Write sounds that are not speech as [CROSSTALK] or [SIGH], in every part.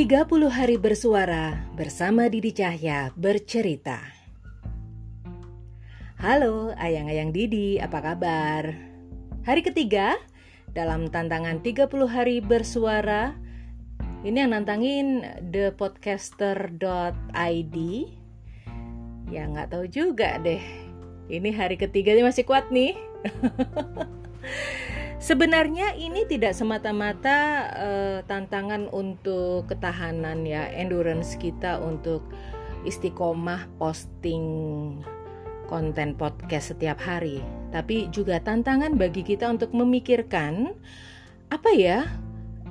30 hari bersuara bersama Didi Cahya bercerita. Halo ayang-ayang Didi, apa kabar? Hari ketiga dalam tantangan 30 hari bersuara. Ini yang nantangin thepodcaster.id. Ya nggak tahu juga deh. Ini hari ketiga ini masih kuat nih. [LAUGHS] Sebenarnya ini tidak semata-mata uh, tantangan untuk ketahanan ya, endurance kita untuk istiqomah posting konten podcast setiap hari, tapi juga tantangan bagi kita untuk memikirkan apa ya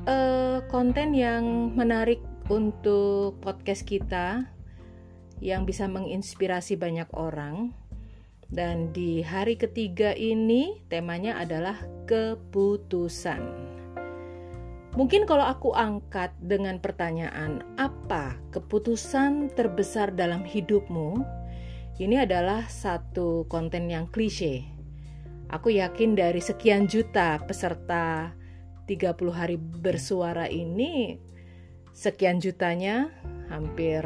uh, konten yang menarik untuk podcast kita yang bisa menginspirasi banyak orang dan di hari ketiga ini temanya adalah keputusan. Mungkin kalau aku angkat dengan pertanyaan, apa keputusan terbesar dalam hidupmu? Ini adalah satu konten yang klise. Aku yakin dari sekian juta peserta 30 hari bersuara ini, sekian jutanya hampir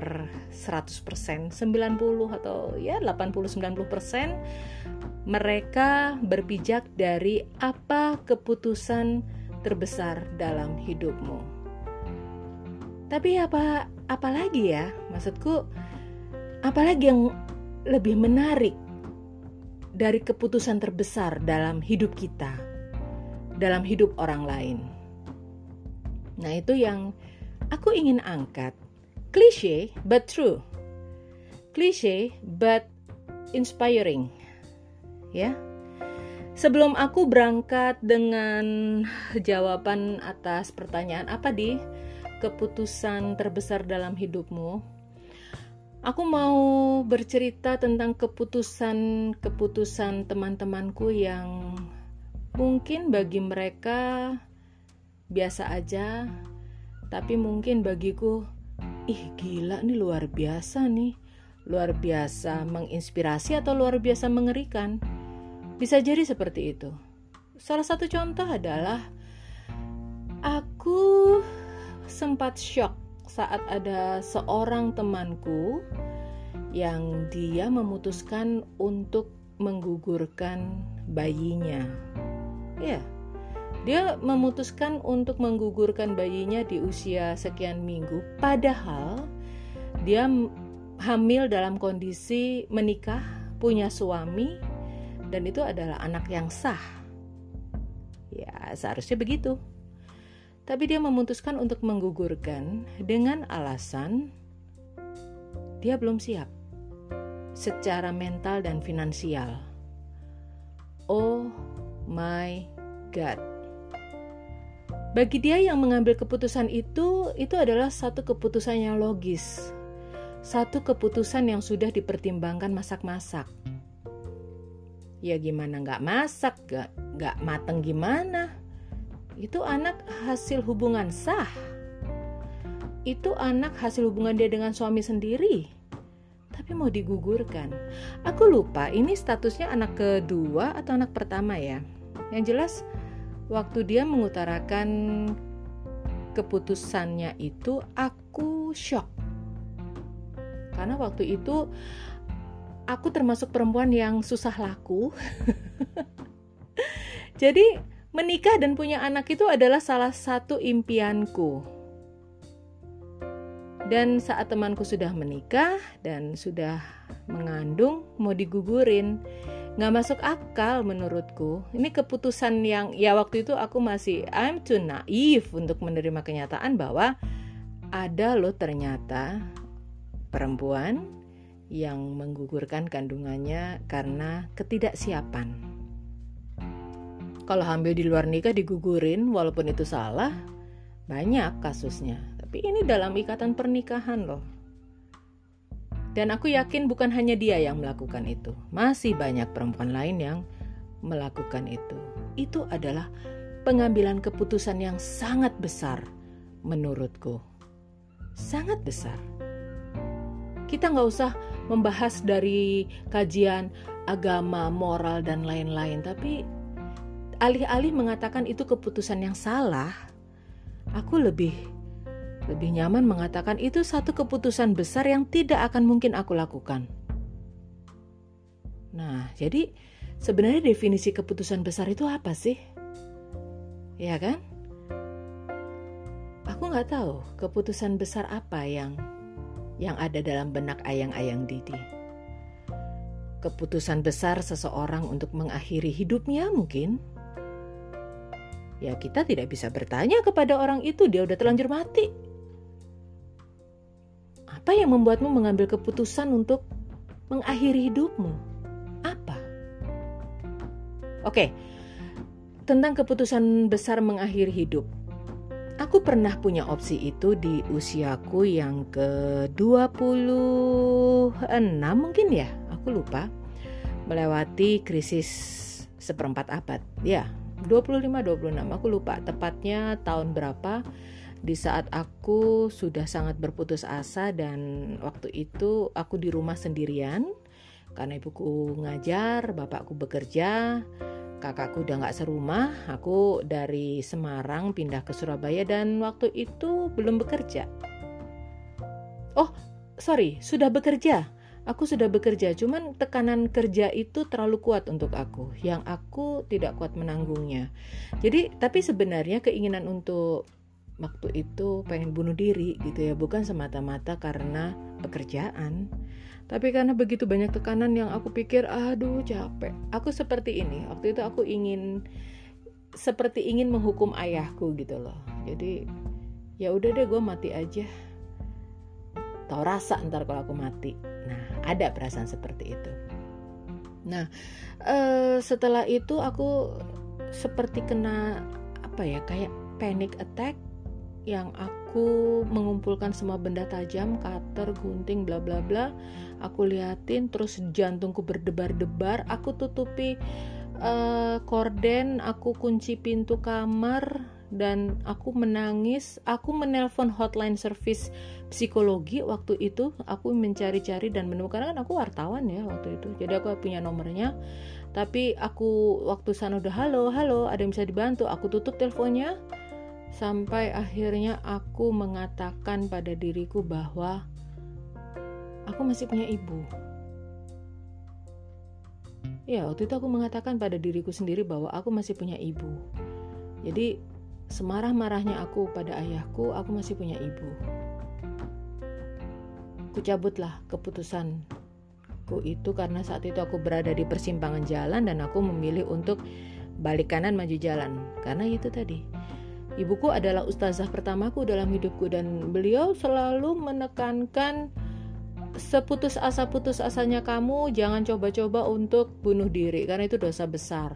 100%, 90 atau ya 80-90% mereka berpijak dari apa keputusan terbesar dalam hidupmu. Tapi apa apalagi ya? Maksudku apalagi yang lebih menarik dari keputusan terbesar dalam hidup kita, dalam hidup orang lain. Nah, itu yang aku ingin angkat Cliche but true. Cliche but inspiring. Ya. Sebelum aku berangkat dengan jawaban atas pertanyaan apa di keputusan terbesar dalam hidupmu, aku mau bercerita tentang keputusan-keputusan teman-temanku yang mungkin bagi mereka biasa aja, tapi mungkin bagiku ih gila nih luar biasa nih. Luar biasa menginspirasi atau luar biasa mengerikan? Bisa jadi seperti itu. Salah satu contoh adalah aku sempat shock saat ada seorang temanku yang dia memutuskan untuk menggugurkan bayinya. Ya dia memutuskan untuk menggugurkan bayinya di usia sekian minggu, padahal dia hamil dalam kondisi menikah, punya suami, dan itu adalah anak yang sah. Ya, seharusnya begitu. Tapi dia memutuskan untuk menggugurkan dengan alasan dia belum siap secara mental dan finansial. Oh my God. Bagi dia yang mengambil keputusan itu, itu adalah satu keputusan yang logis. Satu keputusan yang sudah dipertimbangkan masak-masak. Ya gimana nggak masak, nggak, nggak mateng gimana. Itu anak hasil hubungan sah. Itu anak hasil hubungan dia dengan suami sendiri. Tapi mau digugurkan. Aku lupa ini statusnya anak kedua atau anak pertama ya. Yang jelas waktu dia mengutarakan keputusannya itu aku shock. Karena waktu itu aku termasuk perempuan yang susah laku. [LAUGHS] Jadi menikah dan punya anak itu adalah salah satu impianku. Dan saat temanku sudah menikah dan sudah mengandung mau digugurin nggak masuk akal menurutku. Ini keputusan yang ya waktu itu aku masih I'm too naive untuk menerima kenyataan bahwa ada loh ternyata perempuan yang menggugurkan kandungannya karena ketidaksiapan. Kalau hamil di luar nikah digugurin walaupun itu salah, banyak kasusnya. Tapi ini dalam ikatan pernikahan loh. Dan aku yakin bukan hanya dia yang melakukan itu, masih banyak perempuan lain yang melakukan itu. Itu adalah pengambilan keputusan yang sangat besar menurutku. Sangat besar. Kita nggak usah membahas dari kajian agama, moral, dan lain-lain, tapi alih-alih mengatakan itu keputusan yang salah, aku lebih Lebih nyaman mengatakan itu satu keputusan besar yang tidak akan mungkin aku lakukan. Nah, jadi sebenarnya definisi keputusan besar itu apa sih? Ya kan? Aku nggak tahu keputusan besar apa yang yang ada dalam benak ayang-ayang Didi. Keputusan besar seseorang untuk mengakhiri hidupnya mungkin ya kita tidak bisa bertanya kepada orang itu dia udah terlanjur mati. Apa yang membuatmu mengambil keputusan untuk mengakhiri hidupmu? Apa? Oke, tentang keputusan besar mengakhiri hidup. Aku pernah punya opsi itu di usiaku yang ke-26 mungkin ya, aku lupa. Melewati krisis seperempat abad. Ya, 25 26 aku lupa tepatnya tahun berapa di saat aku sudah sangat berputus asa dan waktu itu aku di rumah sendirian karena ibuku ngajar, bapakku bekerja, kakakku udah nggak serumah, aku dari Semarang pindah ke Surabaya dan waktu itu belum bekerja. Oh, sorry, sudah bekerja. Aku sudah bekerja, cuman tekanan kerja itu terlalu kuat untuk aku, yang aku tidak kuat menanggungnya. Jadi, tapi sebenarnya keinginan untuk waktu itu pengen bunuh diri gitu ya. Bukan semata-mata karena pekerjaan. Tapi karena begitu banyak tekanan yang aku pikir aduh capek. Aku seperti ini. Waktu itu aku ingin seperti ingin menghukum ayahku gitu loh. Jadi ya udah deh gue mati aja. Tau rasa ntar kalau aku mati. Nah ada perasaan seperti itu. Nah eh, setelah itu aku seperti kena apa ya kayak panic attack yang aku mengumpulkan semua benda tajam, cutter, gunting, bla bla bla. Aku liatin terus jantungku berdebar-debar. Aku tutupi uh, korden, aku kunci pintu kamar dan aku menangis. Aku menelpon hotline service psikologi waktu itu. Aku mencari-cari dan menemukan kan aku wartawan ya waktu itu. Jadi aku punya nomornya. Tapi aku waktu sana udah halo, halo, ada yang bisa dibantu. Aku tutup teleponnya sampai akhirnya aku mengatakan pada diriku bahwa aku masih punya ibu. Ya, waktu itu aku mengatakan pada diriku sendiri bahwa aku masih punya ibu. Jadi, semarah-marahnya aku pada ayahku, aku masih punya ibu. Kucabutlah keputusanku itu karena saat itu aku berada di persimpangan jalan dan aku memilih untuk balik kanan maju jalan. Karena itu tadi, Ibuku adalah ustazah pertamaku dalam hidupku dan beliau selalu menekankan seputus asa putus asanya kamu jangan coba-coba untuk bunuh diri karena itu dosa besar.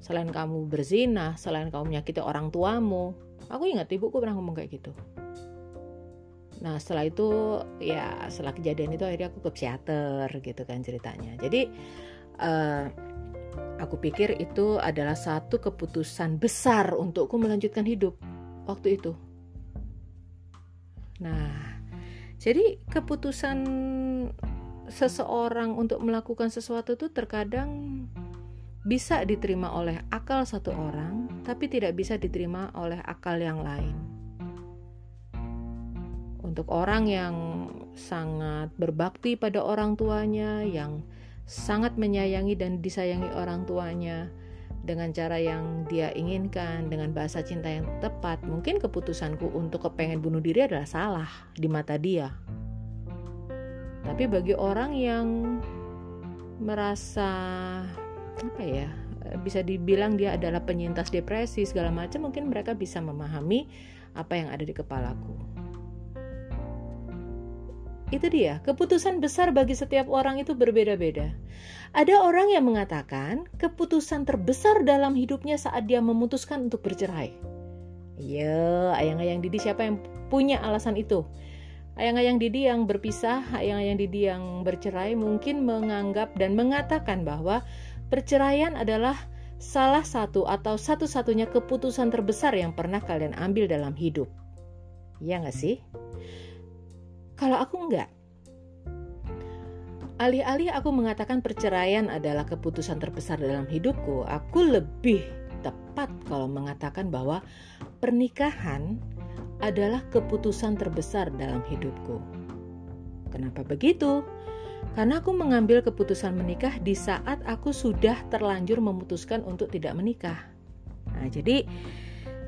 Selain kamu berzina, selain kamu menyakiti orang tuamu. Aku ingat ibuku pernah ngomong kayak gitu. Nah setelah itu ya setelah kejadian itu akhirnya aku ke psikiater gitu kan ceritanya. Jadi uh, Aku pikir itu adalah satu keputusan besar untukku melanjutkan hidup waktu itu. Nah, jadi keputusan seseorang untuk melakukan sesuatu itu terkadang bisa diterima oleh akal satu orang, tapi tidak bisa diterima oleh akal yang lain. Untuk orang yang sangat berbakti pada orang tuanya, yang sangat menyayangi dan disayangi orang tuanya dengan cara yang dia inginkan, dengan bahasa cinta yang tepat, mungkin keputusanku untuk kepengen bunuh diri adalah salah di mata dia. Tapi bagi orang yang merasa apa ya, bisa dibilang dia adalah penyintas depresi segala macam, mungkin mereka bisa memahami apa yang ada di kepalaku. Itu dia, keputusan besar bagi setiap orang itu berbeda-beda. Ada orang yang mengatakan keputusan terbesar dalam hidupnya saat dia memutuskan untuk bercerai. Ya, ayang-ayang Didi siapa yang punya alasan itu? Ayang-ayang Didi yang berpisah, ayang-ayang Didi yang bercerai mungkin menganggap dan mengatakan bahwa perceraian adalah salah satu atau satu-satunya keputusan terbesar yang pernah kalian ambil dalam hidup. Ya nggak sih? Kalau aku enggak. Alih-alih aku mengatakan perceraian adalah keputusan terbesar dalam hidupku, aku lebih tepat kalau mengatakan bahwa pernikahan adalah keputusan terbesar dalam hidupku. Kenapa begitu? Karena aku mengambil keputusan menikah di saat aku sudah terlanjur memutuskan untuk tidak menikah. Nah, jadi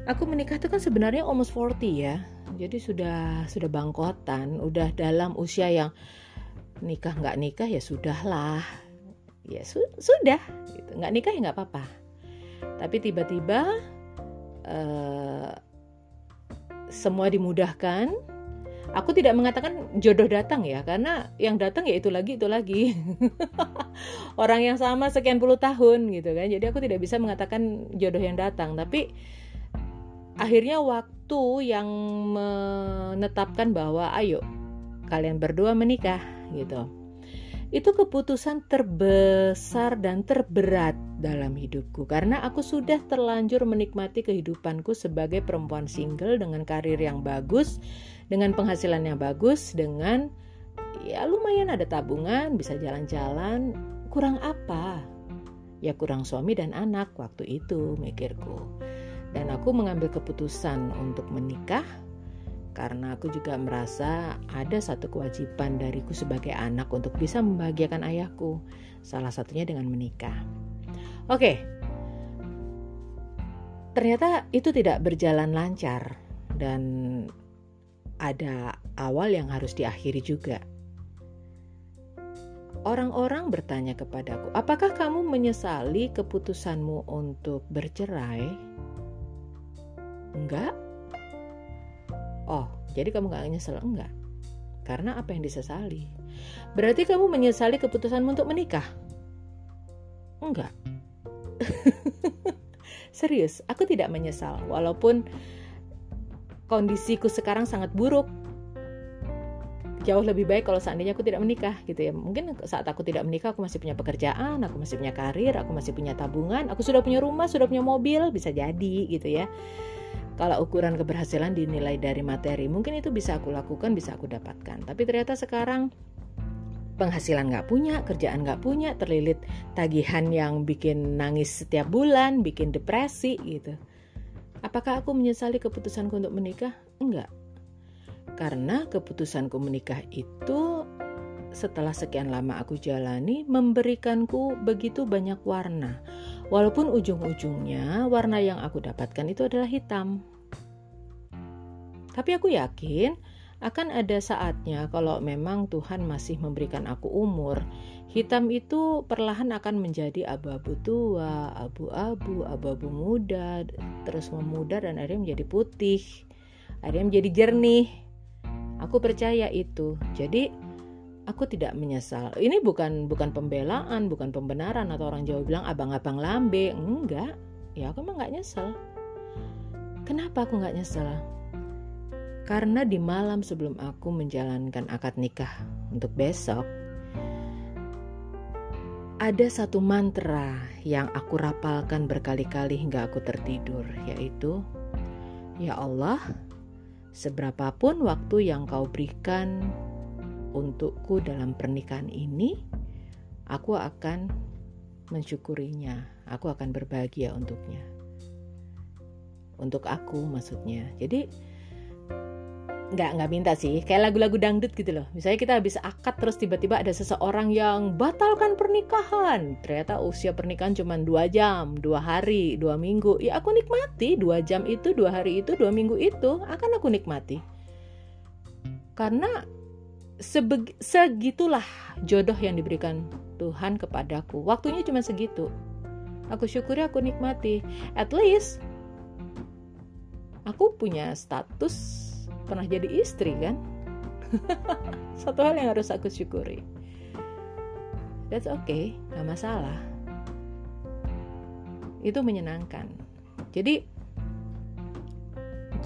aku menikah itu kan sebenarnya almost 40 ya. Jadi sudah sudah bangkotan, udah dalam usia yang nikah nggak nikah ya sudahlah. Ya su sudah, gitu. nggak nikah ya nggak apa-apa. Tapi tiba-tiba uh, semua dimudahkan aku tidak mengatakan jodoh datang ya karena yang datang ya itu lagi itu lagi [LAUGHS] orang yang sama sekian puluh tahun gitu kan jadi aku tidak bisa mengatakan jodoh yang datang tapi akhirnya waktu yang menetapkan bahwa ayo kalian berdua menikah gitu itu keputusan terbesar dan terberat dalam hidupku karena aku sudah terlanjur menikmati kehidupanku sebagai perempuan single dengan karir yang bagus, dengan penghasilan yang bagus, dengan ya lumayan ada tabungan, bisa jalan-jalan, kurang apa? Ya kurang suami dan anak waktu itu mikirku. Dan aku mengambil keputusan untuk menikah karena aku juga merasa ada satu kewajiban dariku sebagai anak untuk bisa membahagiakan ayahku, salah satunya dengan menikah. Oke, ternyata itu tidak berjalan lancar dan ada awal yang harus diakhiri juga. Orang-orang bertanya kepadaku, "Apakah kamu menyesali keputusanmu untuk bercerai?" Enggak, Oh, jadi kamu gak nyesel? Enggak. Karena apa yang disesali? Berarti kamu menyesali keputusanmu untuk menikah? Enggak. [LAUGHS] Serius, aku tidak menyesal. Walaupun kondisiku sekarang sangat buruk. Jauh lebih baik kalau seandainya aku tidak menikah gitu ya. Mungkin saat aku tidak menikah aku masih punya pekerjaan, aku masih punya karir, aku masih punya tabungan, aku sudah punya rumah, sudah punya mobil, bisa jadi gitu ya kalau ukuran keberhasilan dinilai dari materi mungkin itu bisa aku lakukan bisa aku dapatkan. Tapi ternyata sekarang penghasilan nggak punya kerjaan nggak punya terlilit tagihan yang bikin nangis setiap bulan bikin depresi gitu. Apakah aku menyesali keputusanku untuk menikah? Enggak. Karena keputusanku menikah itu setelah sekian lama aku jalani memberikanku begitu banyak warna Walaupun ujung-ujungnya warna yang aku dapatkan itu adalah hitam. Tapi aku yakin akan ada saatnya kalau memang Tuhan masih memberikan aku umur, hitam itu perlahan akan menjadi abu-abu tua, abu-abu, abu-abu muda, terus memudar dan akhirnya menjadi putih, akhirnya menjadi jernih. Aku percaya itu. Jadi aku tidak menyesal. Ini bukan bukan pembelaan, bukan pembenaran atau orang Jawa bilang abang-abang lambe. Enggak. Ya aku emang nggak nyesel. Kenapa aku nggak nyesel? Karena di malam sebelum aku menjalankan akad nikah untuk besok, ada satu mantra yang aku rapalkan berkali-kali hingga aku tertidur, yaitu Ya Allah, seberapapun waktu yang kau berikan untukku dalam pernikahan ini, aku akan mensyukurinya. Aku akan berbahagia untuknya. Untuk aku maksudnya. Jadi nggak nggak minta sih kayak lagu-lagu dangdut gitu loh misalnya kita habis akad terus tiba-tiba ada seseorang yang batalkan pernikahan ternyata usia pernikahan cuma dua jam dua hari dua minggu ya aku nikmati dua jam itu dua hari itu dua minggu itu akan aku nikmati karena sebeg segitulah jodoh yang diberikan Tuhan kepadaku. Waktunya cuma segitu. Aku syukuri, aku nikmati. At least aku punya status pernah jadi istri kan. [LAUGHS] Satu hal yang harus aku syukuri. That's okay, gak masalah. Itu menyenangkan. Jadi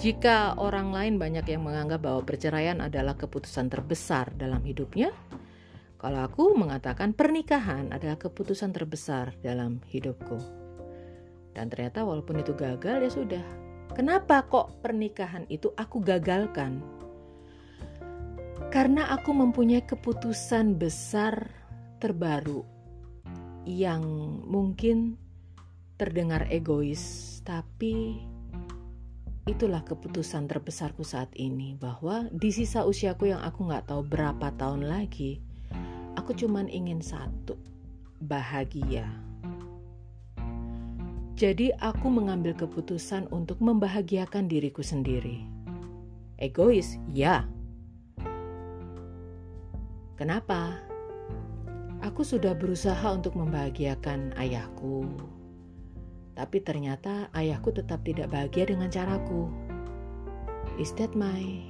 jika orang lain banyak yang menganggap bahwa perceraian adalah keputusan terbesar dalam hidupnya, kalau aku mengatakan pernikahan adalah keputusan terbesar dalam hidupku. Dan ternyata walaupun itu gagal ya sudah. Kenapa kok pernikahan itu aku gagalkan? Karena aku mempunyai keputusan besar terbaru yang mungkin terdengar egois, tapi itulah keputusan terbesarku saat ini bahwa di sisa usiaku yang aku nggak tahu berapa tahun lagi, aku cuman ingin satu, bahagia. Jadi aku mengambil keputusan untuk membahagiakan diriku sendiri. Egois, ya. Kenapa? Aku sudah berusaha untuk membahagiakan ayahku, tapi ternyata ayahku tetap tidak bahagia dengan caraku. Is that my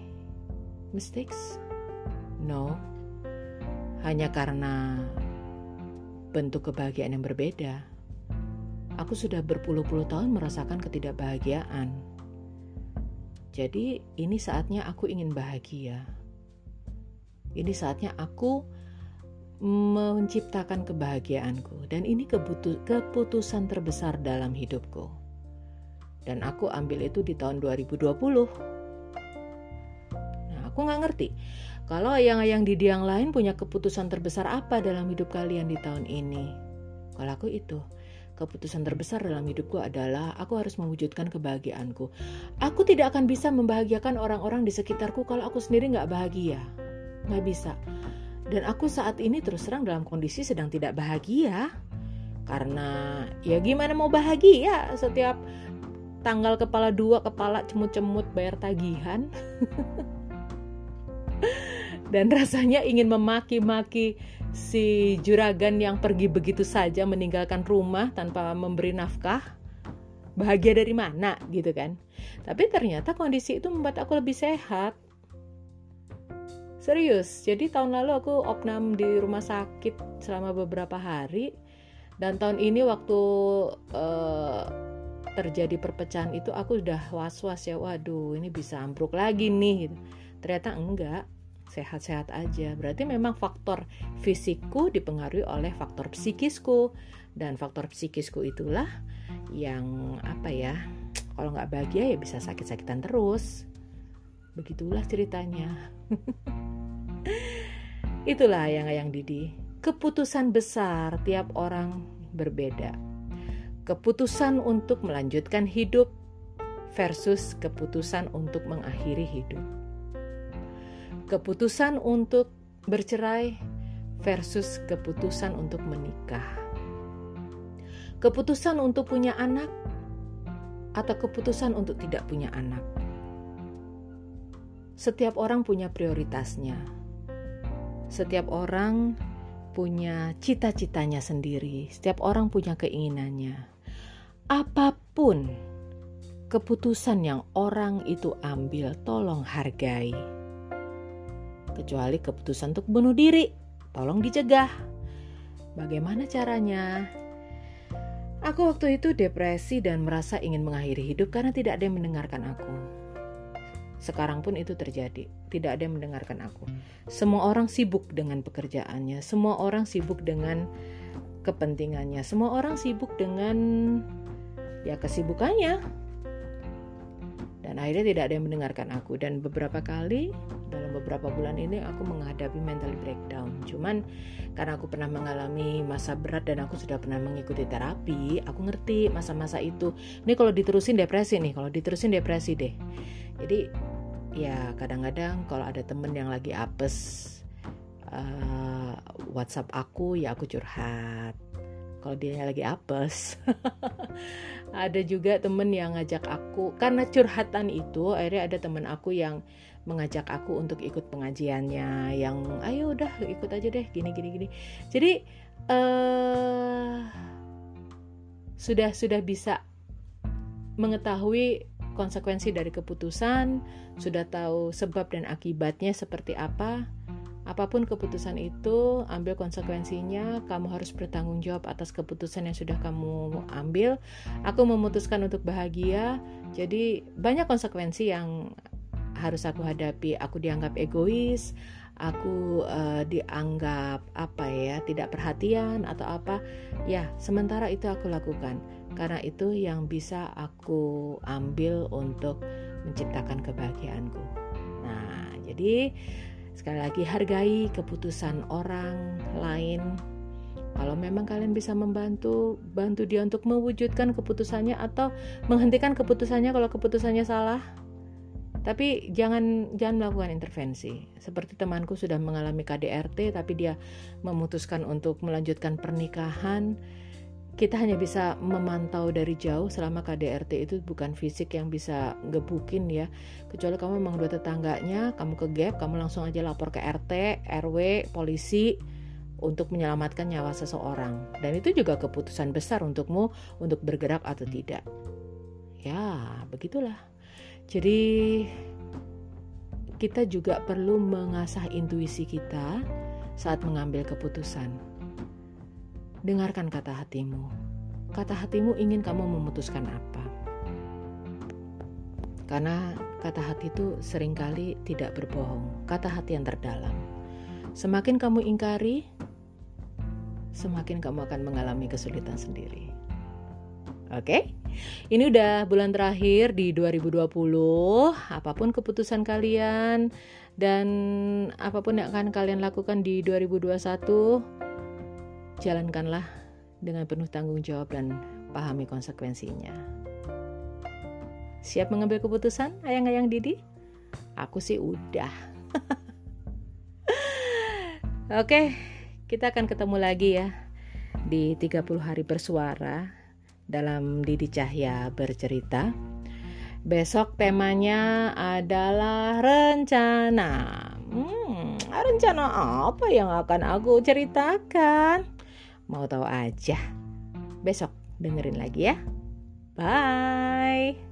mistakes? No. Hanya karena bentuk kebahagiaan yang berbeda. Aku sudah berpuluh-puluh tahun merasakan ketidakbahagiaan. Jadi, ini saatnya aku ingin bahagia. Ini saatnya aku menciptakan kebahagiaanku dan ini keputusan terbesar dalam hidupku. Dan aku ambil itu di tahun 2020. Nah, aku nggak ngerti kalau ayang-ayang di yang lain punya keputusan terbesar apa dalam hidup kalian di tahun ini. Kalau aku itu, keputusan terbesar dalam hidupku adalah aku harus mewujudkan kebahagiaanku. Aku tidak akan bisa membahagiakan orang-orang di sekitarku kalau aku sendiri nggak bahagia. Nggak bisa dan aku saat ini terus terang dalam kondisi sedang tidak bahagia. Karena ya gimana mau bahagia setiap tanggal kepala dua kepala cemut-cemut bayar tagihan. [LAUGHS] dan rasanya ingin memaki-maki si juragan yang pergi begitu saja meninggalkan rumah tanpa memberi nafkah. Bahagia dari mana gitu kan? Tapi ternyata kondisi itu membuat aku lebih sehat Serius, jadi tahun lalu aku opnam di rumah sakit selama beberapa hari dan tahun ini waktu uh, terjadi perpecahan itu aku udah was-was ya, waduh ini bisa ambruk lagi nih. Ternyata enggak, sehat-sehat aja. Berarti memang faktor fisikku dipengaruhi oleh faktor psikisku dan faktor psikisku itulah yang apa ya? Kalau nggak bahagia ya bisa sakit-sakitan terus. Begitulah ceritanya. [LAUGHS] Itulah yang-yang Didi. Keputusan besar tiap orang berbeda. Keputusan untuk melanjutkan hidup versus keputusan untuk mengakhiri hidup. Keputusan untuk bercerai versus keputusan untuk menikah. Keputusan untuk punya anak atau keputusan untuk tidak punya anak. Setiap orang punya prioritasnya setiap orang punya cita-citanya sendiri, setiap orang punya keinginannya. Apa pun keputusan yang orang itu ambil, tolong hargai. Kecuali keputusan untuk bunuh diri, tolong dicegah. Bagaimana caranya? Aku waktu itu depresi dan merasa ingin mengakhiri hidup karena tidak ada yang mendengarkan aku. Sekarang pun itu terjadi. Tidak ada yang mendengarkan aku. Semua orang sibuk dengan pekerjaannya. Semua orang sibuk dengan kepentingannya. Semua orang sibuk dengan ya kesibukannya. Dan akhirnya tidak ada yang mendengarkan aku. Dan beberapa kali dalam beberapa bulan ini aku menghadapi mental breakdown. Cuman karena aku pernah mengalami masa berat dan aku sudah pernah mengikuti terapi, aku ngerti masa-masa itu. Ini kalau diterusin depresi nih, kalau diterusin depresi deh. Jadi ya kadang-kadang kalau ada temen yang lagi apes uh, WhatsApp aku ya aku curhat. Kalau dia lagi apes [LAUGHS] ada juga temen yang ngajak aku. Karena curhatan itu akhirnya ada temen aku yang mengajak aku untuk ikut pengajiannya yang ayo udah ikut aja deh gini gini gini. Jadi uh, sudah sudah bisa mengetahui konsekuensi dari keputusan, sudah tahu sebab dan akibatnya seperti apa. Apa pun keputusan itu, ambil konsekuensinya. Kamu harus bertanggung jawab atas keputusan yang sudah kamu ambil. Aku memutuskan untuk bahagia, jadi banyak konsekuensi yang harus aku hadapi. Aku dianggap egois, aku uh, dianggap apa ya, tidak perhatian atau apa. Ya, sementara itu aku lakukan karena itu yang bisa aku ambil untuk menciptakan kebahagiaanku. Nah, jadi sekali lagi hargai keputusan orang lain. Kalau memang kalian bisa membantu, bantu dia untuk mewujudkan keputusannya atau menghentikan keputusannya kalau keputusannya salah. Tapi jangan jangan melakukan intervensi. Seperti temanku sudah mengalami KDRT tapi dia memutuskan untuk melanjutkan pernikahan kita hanya bisa memantau dari jauh selama KDRT itu bukan fisik yang bisa gebukin ya. Kecuali kamu memang dua tetangganya kamu ke gap kamu langsung aja lapor ke RT RW polisi untuk menyelamatkan nyawa seseorang. Dan itu juga keputusan besar untukmu untuk bergerak atau tidak. Ya begitulah. Jadi kita juga perlu mengasah intuisi kita saat mengambil keputusan Dengarkan kata hatimu. Kata hatimu ingin kamu memutuskan apa. Karena kata hati itu sering kali tidak berbohong. Kata hati yang terdalam. Semakin kamu ingkari, semakin kamu akan mengalami kesulitan sendiri. Oke? Ini udah bulan terakhir di 2020. Apa pun keputusan kalian dan apa pun yang akan kalian lakukan di 2021, jalankanlah dengan penuh tanggung jawab dan pahami konsekuensinya. Siap mengambil keputusan, ayang-ayang Didi? Aku sih udah. [LAUGHS] Oke, kita akan ketemu lagi ya di 30 hari bersuara dalam Didi Cahya bercerita. Besok temanya adalah rencana. Hmm, rencana apa yang akan aku ceritakan? Mau tahu aja? Besok dengerin lagi ya. Bye.